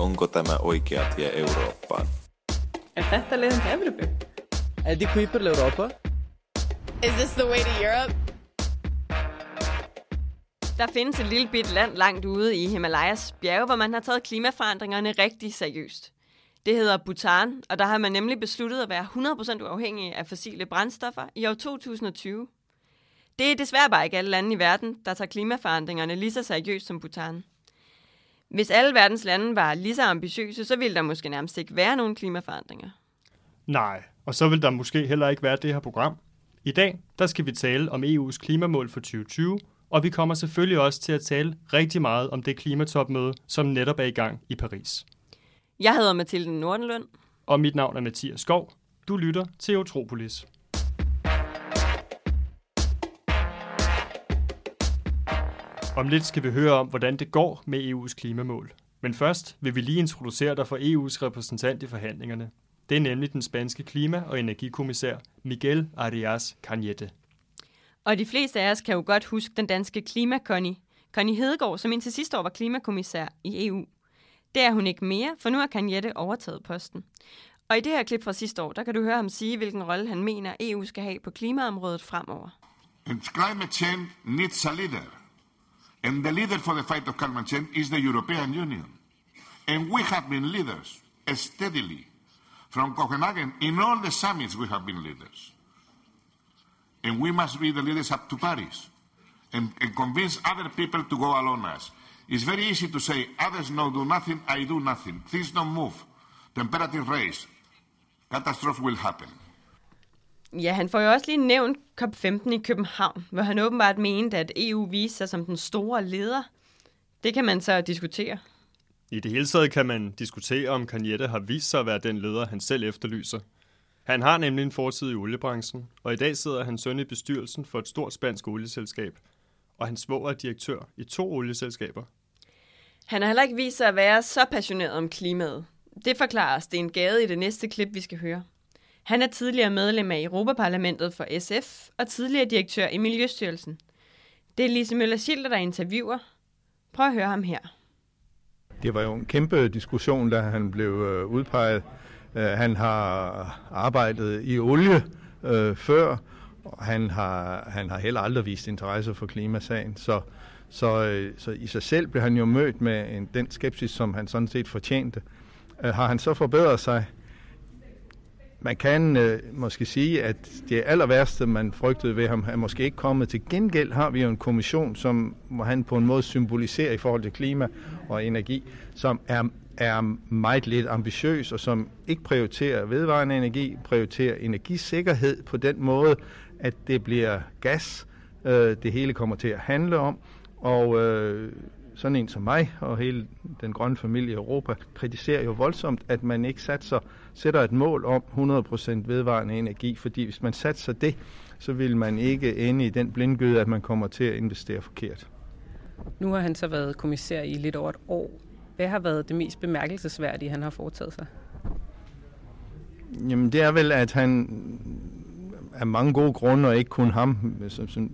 Onko tämä oikea tie Eurooppaan? Er þetta leiðin til Evropu? Er det qui per l'Europa? Is this the way to Europe? Der findes et lille bit land langt ude i Himalayas bjerge, hvor man har taget klimaforandringerne rigtig seriøst. Det hedder Bhutan, og der har man nemlig besluttet at være 100% uafhængig af fossile brændstoffer i år 2020. Det er desværre bare ikke alle lande i verden, der tager klimaforandringerne lige så seriøst som Bhutan. Hvis alle verdens lande var lige så ambitiøse, så ville der måske nærmest ikke være nogen klimaforandringer. Nej, og så vil der måske heller ikke være det her program. I dag, der skal vi tale om EU's klimamål for 2020, og vi kommer selvfølgelig også til at tale rigtig meget om det klimatopmøde, som netop er i gang i Paris. Jeg hedder Mathilde Nordenlund. Og mit navn er Mathias Skov. Du lytter til Eutropolis. Om lidt skal vi høre om, hvordan det går med EU's klimamål. Men først vil vi lige introducere dig for EU's repræsentant i forhandlingerne. Det er nemlig den spanske klima- og energikommissær Miguel Arias Cañete. Og de fleste af os kan jo godt huske den danske klimakonny, Connie Hedegaard, som indtil sidste år var klimakommissær i EU. Det er hun ikke mere, for nu har Cañete overtaget posten. Og i det her klip fra sidste år, der kan du høre ham sige, hvilken rolle han mener, EU skal have på klimaområdet fremover. And climate change needs a leader. And the leader for the fight of climate change is the European Union. And we have been leaders steadily from Copenhagen in all the summits we have been leaders. And we must be the leaders up to Paris and, and convince other people to go along us. It's very easy to say, others no do nothing, I do nothing. Things don't move. Temperature raise. Catastrophe will happen. Ja, han får jo også lige nævnt COP15 i København, hvor han åbenbart mente, at EU viste sig som den store leder. Det kan man så diskutere. I det hele taget kan man diskutere, om Cañete har vist sig at være den leder, han selv efterlyser. Han har nemlig en fortid i oliebranchen, og i dag sidder han søn i bestyrelsen for et stort spansk olieselskab, og han svoger er direktør i to olieselskaber. Han har heller ikke vist sig at være så passioneret om klimaet. Det forklarer Sten Gade i det næste klip, vi skal høre. Han er tidligere medlem af Europaparlamentet for SF og tidligere direktør i Miljøstyrelsen. Det er Lise Møller Schilder, der interviewer. Prøv at høre ham her. Det var jo en kæmpe diskussion, da han blev øh, udpeget. Øh, han har arbejdet i olie øh, før, og han har, han har heller aldrig vist interesse for klimasagen. Så, så, øh, så i sig selv blev han jo mødt med en, den skepsis, som han sådan set fortjente. Har han så forbedret sig? Man kan øh, måske sige, at det aller værste, man frygtede ved ham, er måske ikke kommet. Til gengæld har vi jo en kommission, som hvor han på en måde symboliserer i forhold til klima og energi, som er, er meget lidt ambitiøs, og som ikke prioriterer vedvarende energi, prioriterer energisikkerhed på den måde, at det bliver gas, øh, det hele kommer til at handle om. Og øh, sådan en som mig og hele den grønne familie i Europa kritiserer jo voldsomt, at man ikke satser, sætter et mål om 100% vedvarende energi, fordi hvis man satser det, så vil man ikke ende i den blindgyde, at man kommer til at investere forkert. Nu har han så været kommissær i lidt over et år. Hvad har været det mest bemærkelsesværdige, han har foretaget sig? Jamen det er vel, at han af mange gode grunde, og ikke kun ham,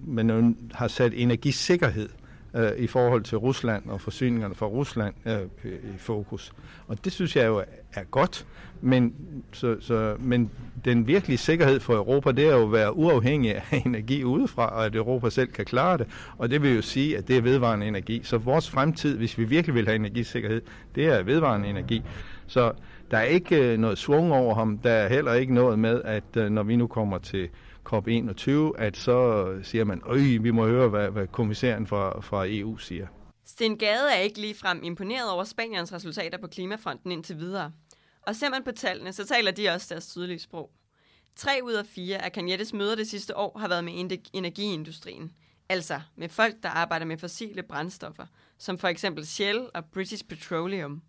men har sat energisikkerhed øh, i forhold til Rusland og forsyningerne fra Rusland øh, i fokus. Og det synes jeg jo er godt, men, så, så, men den virkelige sikkerhed for Europa, det er jo at være uafhængig af energi udefra, og at Europa selv kan klare det. Og det vil jo sige, at det er vedvarende energi. Så vores fremtid, hvis vi virkelig vil have energisikkerhed, det er vedvarende energi. Så der er ikke øh, noget svung over ham. Der er heller ikke noget med, at øh, når vi nu kommer til COP21, at så siger man, øj, vi må høre, hvad, hvad kommissæren fra, fra EU siger. Sten Gade er ikke ligefrem imponeret over Spaniens resultater på klimafronten indtil videre. Og ser man på tallene, så taler de også deres tydelige sprog. Tre ud af fire af Cañetes møder det sidste år har været med energiindustrien. Altså med folk, der arbejder med fossile brændstoffer, som for eksempel Shell og British Petroleum.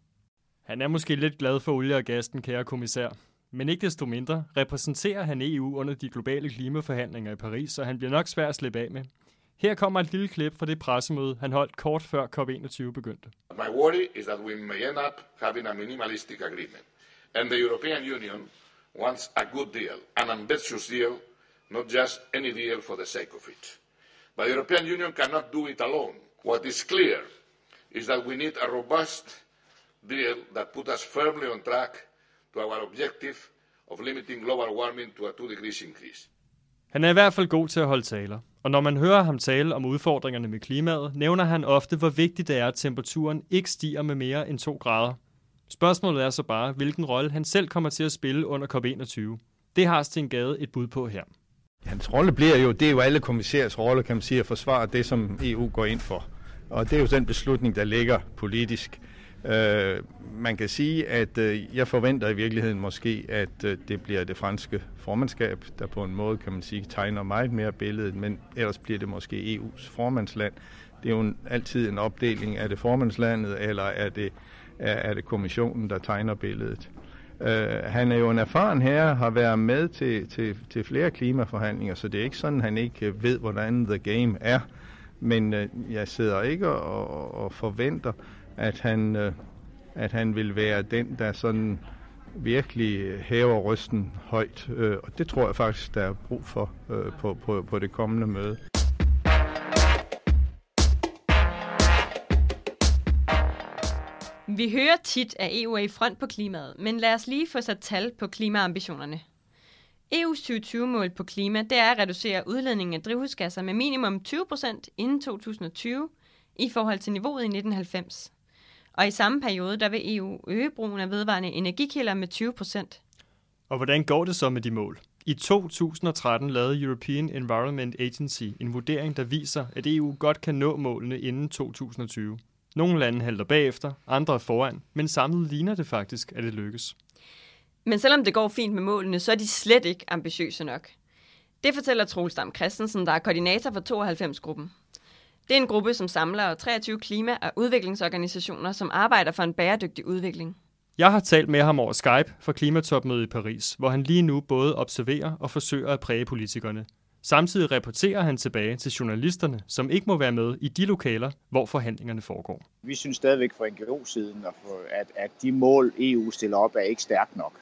Han er måske lidt glad for olie og gas, den kære kommissær. Men ikke desto mindre repræsenterer han EU under de globale klimaforhandlinger i Paris, så han bliver nok svær at slippe af med. Her kommer et lille klip fra det pressemøde, han holdt kort før COP21 begyndte. My worry is that we may end up having a minimalistic agreement. And the European Union wants a good deal, an ambitious deal, not just any deal for the sake of it. But the European Union cannot do it alone. What is clear is that we need a robust deal that put us firmly on track to our objective of limiting global warming to a 2 degrees increase. Han er i hvert fald god til at holde taler, og når man hører ham tale om udfordringerne med klimaet, nævner han ofte, hvor vigtigt det er, at temperaturen ikke stiger med mere end 2 grader. Spørgsmålet er så bare, hvilken rolle han selv kommer til at spille under COP21. Det har Sten Gade et bud på her. Hans rolle bliver jo, det er jo alle kommissærs rolle, kan man sige, at forsvare det, som EU går ind for. Og det er jo den beslutning, der ligger politisk. Øh, man kan sige, at øh, jeg forventer i virkeligheden måske, at øh, det bliver det franske formandskab, der på en måde, kan man sige, tegner meget mere billedet, men ellers bliver det måske EU's formandsland. Det er jo en, altid en opdeling, er det formandslandet, eller er det, er, er det kommissionen, der tegner billedet. Uh, han er jo en erfaren herre, har været med til, til, til flere klimaforhandlinger, så det er ikke sådan, at han ikke ved, hvordan the game er. Men uh, jeg sidder ikke og, og, og forventer, at han, øh, at han vil være den, der sådan virkelig hæver rysten højt. Øh, og det tror jeg faktisk, der er brug for øh, på, på, på det kommende møde. Vi hører tit, at EU er i front på klimaet, men lad os lige få sat tal på klimaambitionerne. EU's 2020-mål på klima, det er at reducere udledningen af drivhusgasser med minimum 20% inden 2020 i forhold til niveauet i 1990. Og i samme periode, der vil EU øge brugen af vedvarende energikilder med 20%. Og hvordan går det så med de mål? I 2013 lavede European Environment Agency en vurdering, der viser, at EU godt kan nå målene inden 2020. Nogle lande halter bagefter, andre er foran, men samlet ligner det faktisk, at det lykkes. Men selvom det går fint med målene, så er de slet ikke ambitiøse nok. Det fortæller Troels Dam Christensen, der er koordinator for 92-gruppen. Det er en gruppe, som samler 23 klima- og udviklingsorganisationer, som arbejder for en bæredygtig udvikling. Jeg har talt med ham over Skype for klimatopmødet i Paris, hvor han lige nu både observerer og forsøger at præge politikerne. Samtidig rapporterer han tilbage til journalisterne, som ikke må være med i de lokaler, hvor forhandlingerne foregår. Vi synes stadigvæk fra NGO-siden, at, at de mål, EU stiller op, er ikke stærkt nok.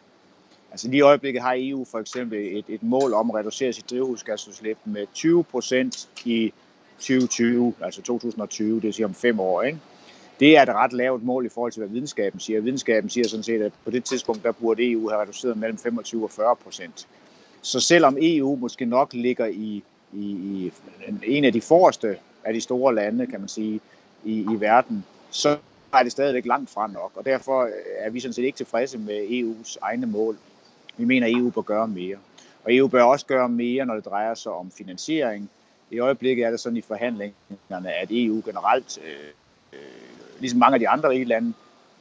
Altså lige i øjeblikket har EU for eksempel et, et mål om at reducere sit drivhusgasudslip med 20 procent i 2020, altså 2020, det vil sige om fem år. Ikke? Det er et ret lavt mål i forhold til, hvad videnskaben siger. Videnskaben siger sådan set, at på det tidspunkt, der burde EU have reduceret mellem 25 og 40 procent. Så selvom EU måske nok ligger i, i, i en af de forreste af de store lande, kan man sige, i, i verden, så er det stadigvæk langt fra nok. Og derfor er vi sådan set ikke tilfredse med EU's egne mål. Vi mener, at EU bør gøre mere. Og EU bør også gøre mere, når det drejer sig om finansiering. I øjeblikket er det sådan i forhandlingerne, at EU generelt, øh, øh, ligesom mange af de andre rige lande,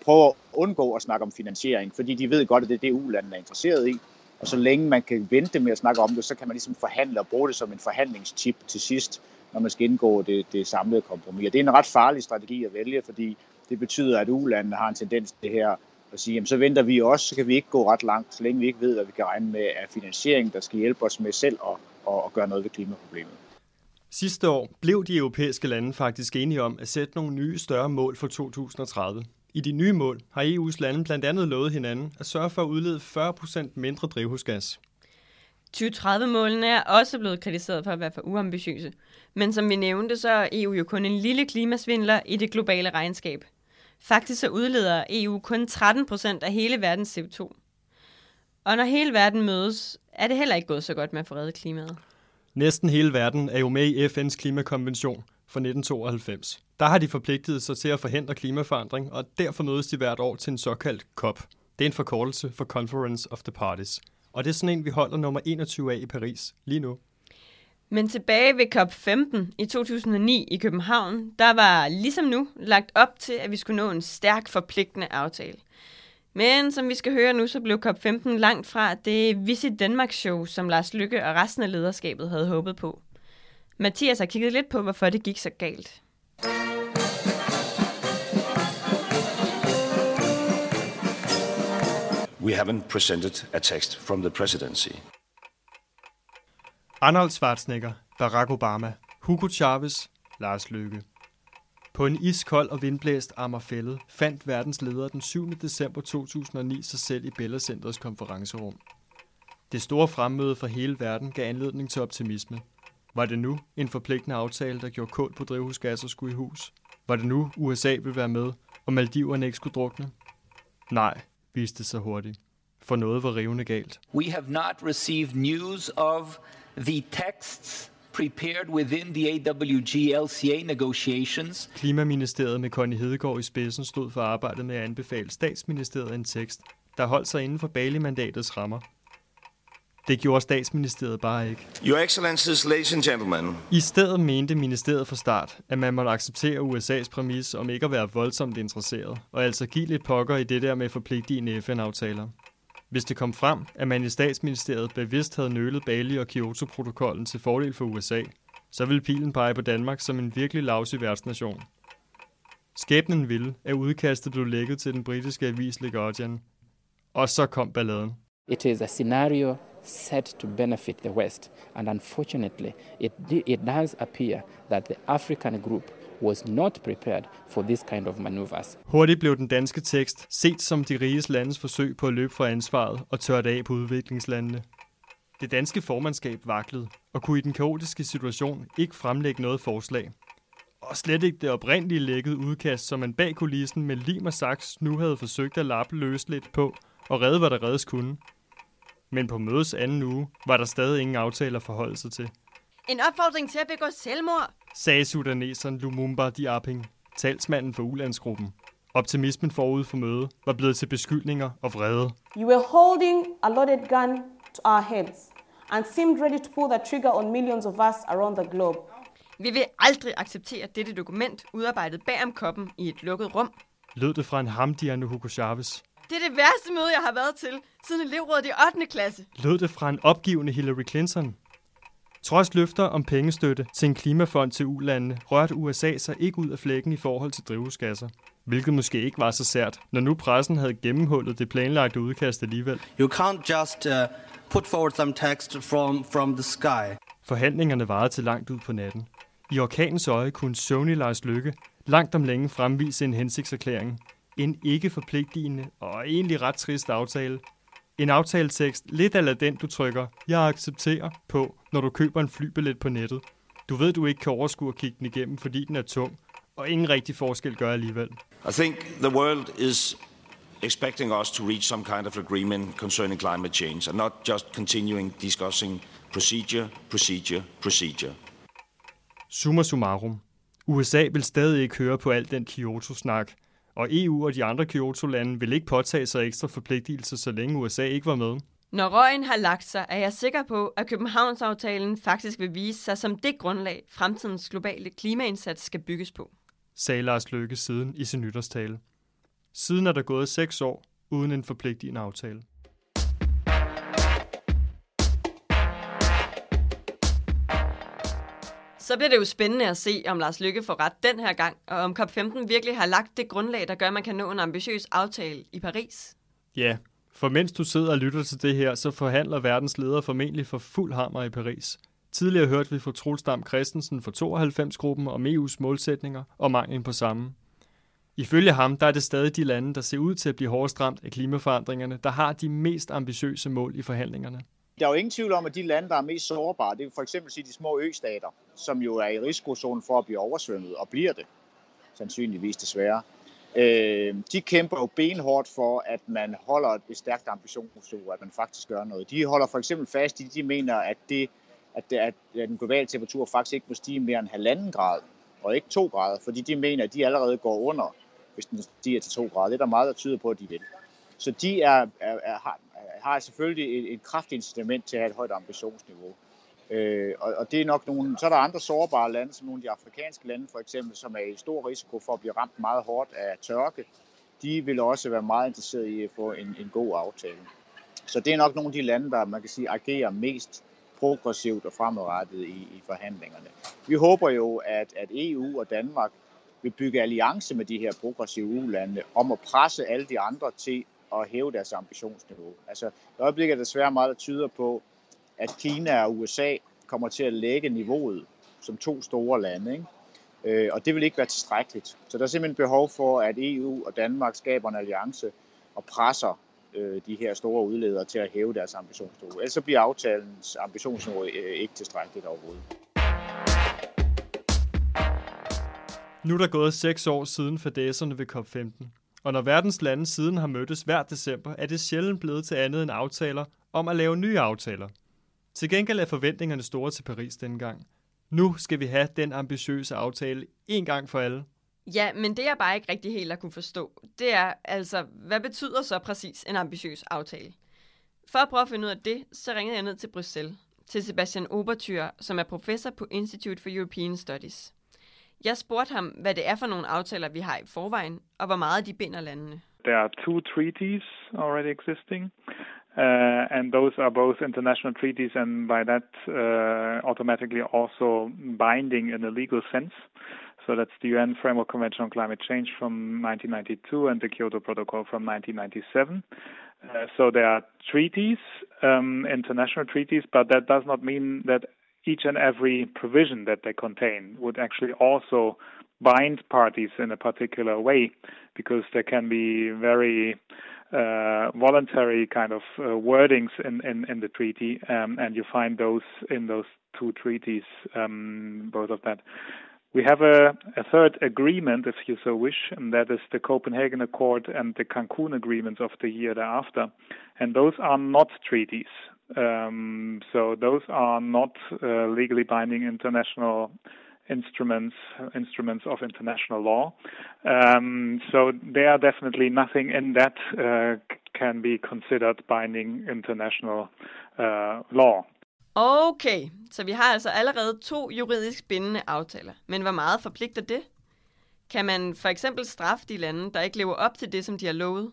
prøver at undgå at snakke om finansiering, fordi de ved godt, at det er det, EU-landene er interesseret i. Og så længe man kan vente med at snakke om det, så kan man ligesom forhandle og bruge det som en forhandlingstip til sidst, når man skal indgå det, det samlede kompromis. Og det er en ret farlig strategi at vælge, fordi det betyder, at EU-landene har en tendens til det her at sige, jamen så venter vi også, så kan vi ikke gå ret langt, så længe vi ikke ved, hvad vi kan regne med af finansiering, der skal hjælpe os med selv at, at, at gøre noget ved klimaproblemet. Sidste år blev de europæiske lande faktisk enige om at sætte nogle nye større mål for 2030. I de nye mål har EU's lande blandt andet lovet hinanden at sørge for at udlede 40% mindre drivhusgas. 2030-målene er også blevet kritiseret for at være for uambitiøse. Men som vi nævnte, så er EU jo kun en lille klimasvindler i det globale regnskab. Faktisk så udleder EU kun 13 procent af hele verdens CO2. Og når hele verden mødes, er det heller ikke gået så godt med at få reddet klimaet. Næsten hele verden er jo med i FN's klimakonvention fra 1992. Der har de forpligtet sig til at forhindre klimaforandring, og derfor mødes de hvert år til en såkaldt COP. Det er en forkortelse for Conference of the Parties. Og det er sådan en, vi holder nummer 21 af i Paris lige nu. Men tilbage ved COP15 i 2009 i København, der var ligesom nu lagt op til, at vi skulle nå en stærk forpligtende aftale. Men som vi skal høre nu, så blev COP15 langt fra det Visit Danmark show, som Lars Lykke og resten af lederskabet havde håbet på. Mathias har kigget lidt på, hvorfor det gik så galt. We haven't presented a text from the presidency. Arnold Schwarzenegger, Barack Obama, Hugo Chavez, Lars Løkke. På en iskold og vindblæst Ammerfælde fandt verdens ledere den 7. december 2009 sig selv i Bella Centers konferencerum. Det store fremmøde fra hele verden gav anledning til optimisme. Var det nu en forpligtende aftale, der gjorde kål på drivhusgasser skulle i hus? Var det nu USA ville være med, og Maldiverne ikke skulle drukne? Nej, viste sig hurtigt. For noget var rivende galt. We have not received news of the texts prepared within the AWG-LCA negotiations. Klimaministeriet med Connie Hedegaard i spidsen stod for arbejdet med at anbefale statsministeriet en tekst, der holdt sig inden for Bali-mandatets rammer. Det gjorde statsministeriet bare ikke. Your Excellencies, ladies and gentlemen. I stedet mente ministeriet fra start, at man måtte acceptere USA's præmis om ikke at være voldsomt interesseret, og altså give lidt pokker i det der med forpligtigende FN-aftaler. Hvis det kom frem, at man i statsministeriet bevidst havde nølet Bali og Kyoto-protokollen til fordel for USA, så ville pilen pege på Danmark som en virkelig lavsig værtsnation. Skæbnen ville, at udkastet blev lækket til den britiske avis Le Guardian. Og så kom balladen. It is a scenario set to benefit the West, and unfortunately, it, it does appear that the African group was not prepared for this kind of maneuvers. Hurtigt blev den danske tekst set som de riges landes forsøg på at løbe fra ansvaret og tørre af på udviklingslandene. Det danske formandskab vaklede og kunne i den kaotiske situation ikke fremlægge noget forslag. Og slet ikke det oprindelige lækkede udkast, som man bag kulissen med lim og saks nu havde forsøgt at lappe løsligt på og redde, hvad der reddes kunne. Men på mødes anden uge var der stadig ingen aftaler at forholde sig til. En opfordring til at begå selvmord, sagde sudaneseren Lumumba Diaping, talsmanden for ulandsgruppen. Optimismen forud for mødet var blevet til beskyldninger og vrede. You were holding a loaded gun to our heads and seemed ready to pull the trigger on millions of us around the globe. Vi vil aldrig acceptere dette dokument, udarbejdet bag om koppen i et lukket rum. Lød det fra en hamdierne Hugo Chavez. Det er det værste møde, jeg har været til, siden elevrådet i 8. klasse. Lød det fra en opgivende Hillary Clinton. Trods løfter om pengestøtte til en klimafond til ulandene, rørte USA sig ikke ud af flækken i forhold til drivhusgasser. Hvilket måske ikke var så sært, når nu pressen havde gennemhullet det planlagte udkast alligevel. You can't just uh, put forward some text from, from the sky. Forhandlingerne varede til langt ud på natten. I orkanens øje kunne Sony Lars Lykke langt om længe fremvise en hensigtserklæring. En ikke forpligtigende og egentlig ret trist aftale, en aftaletekst, lidt af den du trykker, jeg accepterer på, når du køber en flybillet på nettet. Du ved, du ikke kan overskue at kigge den igennem, fordi den er tung, og ingen rigtig forskel gør alligevel. I think the world is expecting us to reach some kind of agreement concerning climate change and not just continuing discussing procedure, procedure, procedure. Summa summarum. USA vil stadig ikke høre på al den Kyoto-snak, og EU og de andre Kyoto-lande vil ikke påtage sig ekstra forpligtelser, så længe USA ikke var med. Når røgen har lagt sig, er jeg sikker på, at Københavnsaftalen faktisk vil vise sig som det grundlag, fremtidens globale klimaindsats skal bygges på. Sagde Lars Løkke siden i sin nytårstale. Siden er der gået seks år uden en forpligtende aftale. Så bliver det jo spændende at se, om Lars Lykke får ret den her gang, og om COP15 virkelig har lagt det grundlag, der gør, at man kan nå en ambitiøs aftale i Paris. Ja, for mens du sidder og lytter til det her, så forhandler verdens ledere formentlig for fuld hammer i Paris. Tidligere hørte vi fra Trolsdam Christensen fra 92-gruppen om EU's målsætninger og manglen på samme. Ifølge ham, der er det stadig de lande, der ser ud til at blive hårdest ramt af klimaforandringerne, der har de mest ambitiøse mål i forhandlingerne. Der er jo ingen tvivl om, at de lande, der er mest sårbare, det er for eksempel sige de små østater, som jo er i risikozonen for at blive oversvømmet, og bliver det sandsynligvis desværre. Øh, de kæmper jo benhårdt for, at man holder et stærkt ambitionsniveau, at man faktisk gør noget. De holder for eksempel fast i, de mener, at, det, at, det, at den globale temperatur faktisk ikke må stige mere end halvanden grad, og ikke to grader, fordi de mener, at de allerede går under, hvis den stiger til to grader. Det er der meget, der tyder på, at de vil. Så de er, er, er, har, har selvfølgelig et, et kraftigt incitament til at have et højt ambitionsniveau. Øh, og, og det er nok nogle, så er der andre sårbare lande, som nogle af de afrikanske lande for eksempel, som er i stor risiko for at blive ramt meget hårdt af tørke. De vil også være meget interesserede i at få en, en god aftale. Så det er nok nogle af de lande, der man kan sige agerer mest progressivt og fremadrettet i, i forhandlingerne. Vi håber jo, at, at EU og Danmark vil bygge alliance med de her progressive EU-lande om at presse alle de andre til at hæve deres ambitionsniveau. Altså, i øjeblikket er det desværre meget, der tyder på, at Kina og USA kommer til at lægge niveauet som to store lande. Ikke? Øh, og det vil ikke være tilstrækkeligt. Så der er simpelthen behov for, at EU og Danmark skaber en alliance og presser øh, de her store udledere til at hæve deres ambitionsniveau. Ellers så bliver aftalens ambitionsniveau øh, ikke tilstrækkeligt overhovedet. Nu er der gået seks år siden fadæserne ved COP15, og når verdens lande siden har mødtes hver december, er det sjældent blevet til andet end aftaler om at lave nye aftaler. Til gengæld er forventningerne store til Paris denne gang. Nu skal vi have den ambitiøse aftale en gang for alle. Ja, men det jeg bare ikke rigtig helt at kunne forstå, det er altså, hvad betyder så præcis en ambitiøs aftale? For at prøve at finde ud af det, så ringede jeg ned til Bruxelles, til Sebastian Obertyr, som er professor på Institute for European Studies. Jeg spurgte ham, hvad det er for nogle aftaler, vi har i forvejen, og hvor meget de binder landene. There are two treaties already existing. Uh, and those are both international treaties and by that uh, automatically also binding in a legal sense. So that's the UN Framework Convention on Climate Change from 1992 and the Kyoto Protocol from 1997. Uh, so there are treaties, um, international treaties, but that does not mean that each and every provision that they contain would actually also bind parties in a particular way, because there can be very uh, voluntary kind of uh, wordings in, in, in the treaty, um, and you find those in those two treaties, um, both of that. We have a, a, third agreement, if you so wish, and that is the Copenhagen Accord and the Cancun agreements of the year thereafter. And those are not treaties. Um, so those are not uh, legally binding international instruments, instruments of international law. Um, so there are definitely nothing in that uh, can be considered binding international uh, law. Okay, så vi har altså allerede to juridisk bindende aftaler. Men hvor meget forpligter det? Kan man for eksempel straffe de lande, der ikke lever op til det, som de har lovet?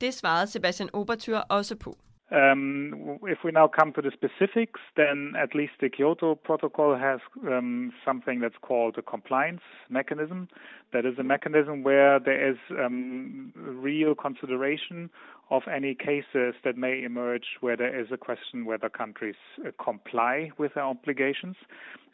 Det svarede Sebastian Obertyr også på. Um, if we now come to the specifics, then at least the Kyoto Protocol has um, something that's called a compliance mechanism. That is a mechanism where there is um, real consideration of any cases that may emerge where there is a question whether countries uh, comply with their obligations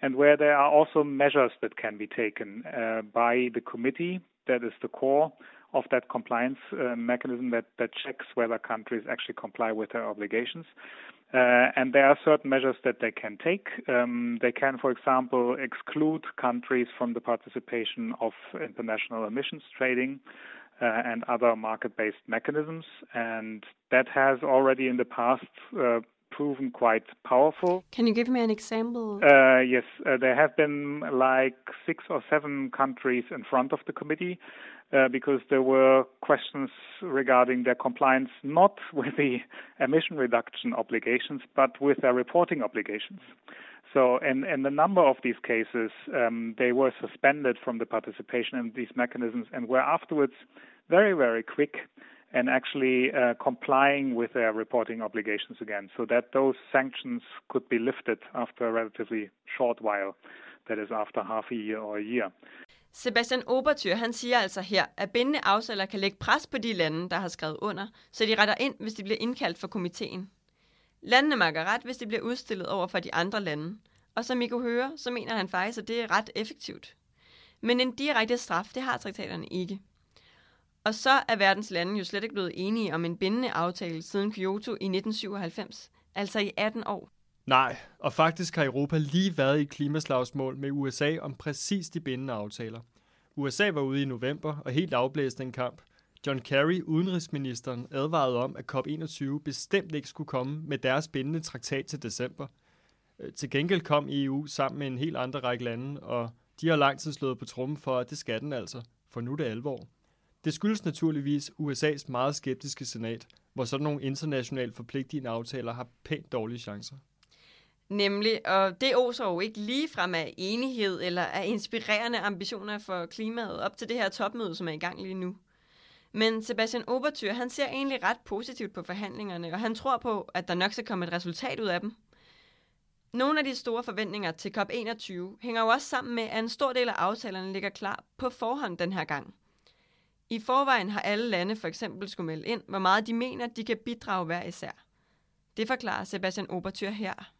and where there are also measures that can be taken uh, by the committee that is the core of that compliance uh, mechanism that, that checks whether countries actually comply with their obligations. Uh, and there are certain measures that they can take. Um, they can, for example, exclude countries from the participation of international emissions trading uh, and other market based mechanisms. And that has already in the past uh, proven quite powerful. Can you give me an example? Uh, yes, uh, there have been like six or seven countries in front of the committee uh, because there were questions regarding their compliance not with the emission reduction obligations but with their reporting obligations. So, in, in a number of these cases, um, they were suspended from the participation in these mechanisms and were afterwards very, very quick and actually uh, complying with their reporting obligations again, so that those sanctions could be lifted after a relatively short while, that is, after half a year or a year. Sebastian Obertyr, han siger altså her, at bindende aftaler kan lægge pres på de lande, der har skrevet under, så de retter ind, hvis de bliver indkaldt for komiteen. Landene makker ret, hvis de bliver udstillet over for de andre lande. Og som I kunne høre, så mener han faktisk, at det er ret effektivt. Men en direkte straf, det har traktaterne ikke. Og så er verdens lande jo slet ikke blevet enige om en bindende aftale siden Kyoto i 1997, altså i 18 år. Nej, og faktisk har Europa lige været i klimaslagsmål med USA om præcis de bindende aftaler. USA var ude i november og helt afblæste en kamp. John Kerry, udenrigsministeren, advarede om, at COP21 bestemt ikke skulle komme med deres bindende traktat til december. Øh, til gengæld kom EU sammen med en helt andre række lande, og de har lang tid slået på trummen for, at det skal den altså, for nu er det alvor. Det skyldes naturligvis USA's meget skeptiske senat, hvor sådan nogle internationalt forpligtende aftaler har pænt dårlige chancer. Nemlig, og det oser jo ikke ligefrem af enighed eller af inspirerende ambitioner for klimaet op til det her topmøde, som er i gang lige nu. Men Sebastian Obertyr, han ser egentlig ret positivt på forhandlingerne, og han tror på, at der nok skal komme et resultat ud af dem. Nogle af de store forventninger til COP21 hænger jo også sammen med, at en stor del af aftalerne ligger klar på forhånd den her gang. I forvejen har alle lande for eksempel skulle melde ind, hvor meget de mener, de kan bidrage hver især. Det forklarer Sebastian Obertyr her.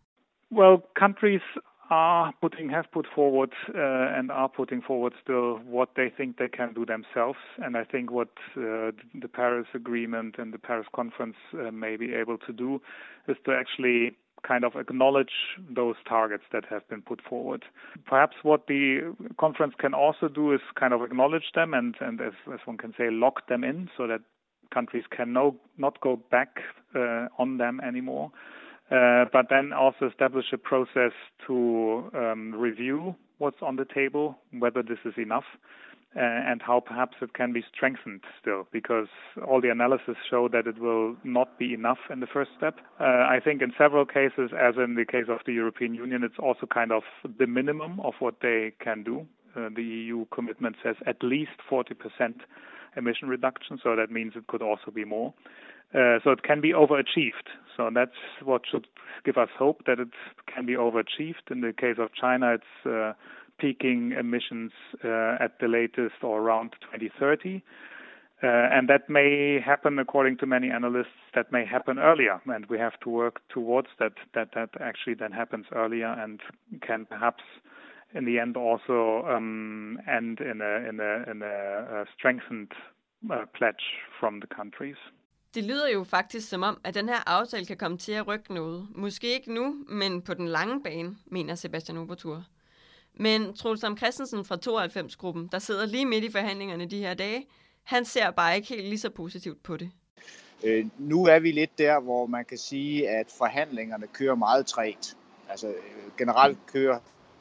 Well, countries are putting have put forward uh, and are putting forward still what they think they can do themselves, and I think what uh, the Paris Agreement and the Paris Conference uh, may be able to do is to actually kind of acknowledge those targets that have been put forward. Perhaps what the conference can also do is kind of acknowledge them and, and as, as one can say, lock them in so that countries can no, not go back uh, on them anymore. Uh, but then also establish a process to um, review what's on the table, whether this is enough, uh, and how perhaps it can be strengthened still, because all the analysis show that it will not be enough in the first step. Uh, I think in several cases, as in the case of the European Union, it's also kind of the minimum of what they can do. Uh, the EU commitment says at least 40% emission reduction, so that means it could also be more. Uh, so it can be overachieved. So that's what should give us hope that it can be overachieved. In the case of China, it's uh, peaking emissions uh, at the latest or around 2030. Uh, and that may happen, according to many analysts, that may happen earlier, and we have to work towards that. That that actually then happens earlier and can perhaps, in the end, also um, end in a in a in a, a strengthened uh, pledge from the countries. Det lyder jo faktisk som om, at den her aftale kan komme til at rykke noget. Måske ikke nu, men på den lange bane, mener Sebastian Obertur. Men Troels Christensen fra 92-gruppen, der sidder lige midt i forhandlingerne de her dage, han ser bare ikke helt lige så positivt på det. Øh, nu er vi lidt der, hvor man kan sige, at forhandlingerne kører meget trægt. Altså øh, generelt kører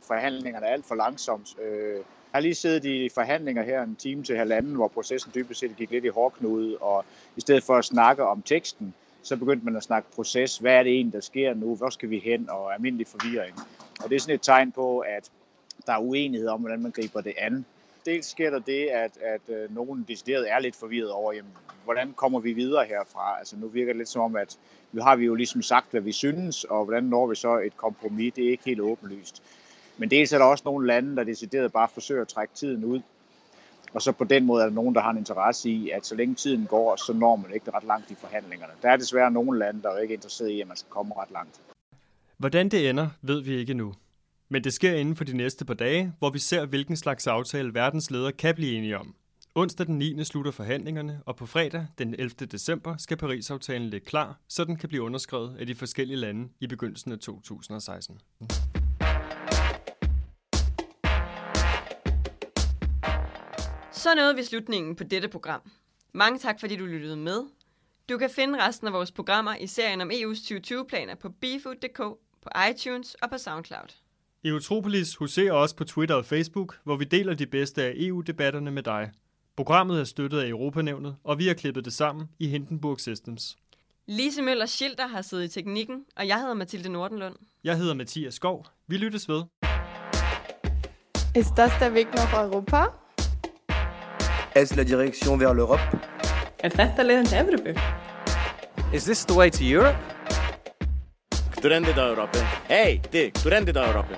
forhandlingerne alt for langsomt. Øh, jeg har lige siddet i forhandlinger her en time til halvanden, hvor processen dybest set gik lidt i hårdknude, og i stedet for at snakke om teksten, så begyndte man at snakke proces. Hvad er det egentlig, der sker nu? Hvor skal vi hen? Og almindelig forvirring. Og det er sådan et tegn på, at der er uenighed om, hvordan man griber det an. Dels sker der det, at, at øh, nogen decideret er lidt forvirret over, jamen, hvordan kommer vi videre herfra? Altså nu virker det lidt som om, at nu har vi jo ligesom sagt, hvad vi synes, og hvordan når vi så et kompromis, det er ikke helt åbenlyst. Men dels er der også nogle lande, der decideret bare forsøger at trække tiden ud. Og så på den måde er der nogen, der har en interesse i, at så længe tiden går, så når man ikke ret langt i forhandlingerne. Der er desværre nogle lande, der er ikke er interesseret i, at man skal komme ret langt. Hvordan det ender, ved vi ikke nu. Men det sker inden for de næste par dage, hvor vi ser, hvilken slags aftale verdens ledere kan blive enige om. Onsdag den 9. slutter forhandlingerne, og på fredag den 11. december skal Paris-aftalen ligge klar, så den kan blive underskrevet af de forskellige lande i begyndelsen af 2016. Så nåede vi slutningen på dette program. Mange tak, fordi du lyttede med. Du kan finde resten af vores programmer i serien om EU's 2020-planer på befood.dk, på iTunes og på SoundCloud. Eutropolis huserer også på Twitter og Facebook, hvor vi deler de bedste af EU-debatterne med dig. Programmet er støttet af Europanævnet, og vi har klippet det sammen i Hindenburg Systems. Lise Møller Schilder har siddet i teknikken, og jeg hedder Mathilde Nordenlund. Jeg hedder Mathias Skov. Vi lyttes ved. Ist das der Weg nach Europa? Est-ce la direction vers l'Europe? Er þetta leiðin til Evropu? Is this the way to Europe? Którędy do Europy? Hej, ty, którędy do Europy?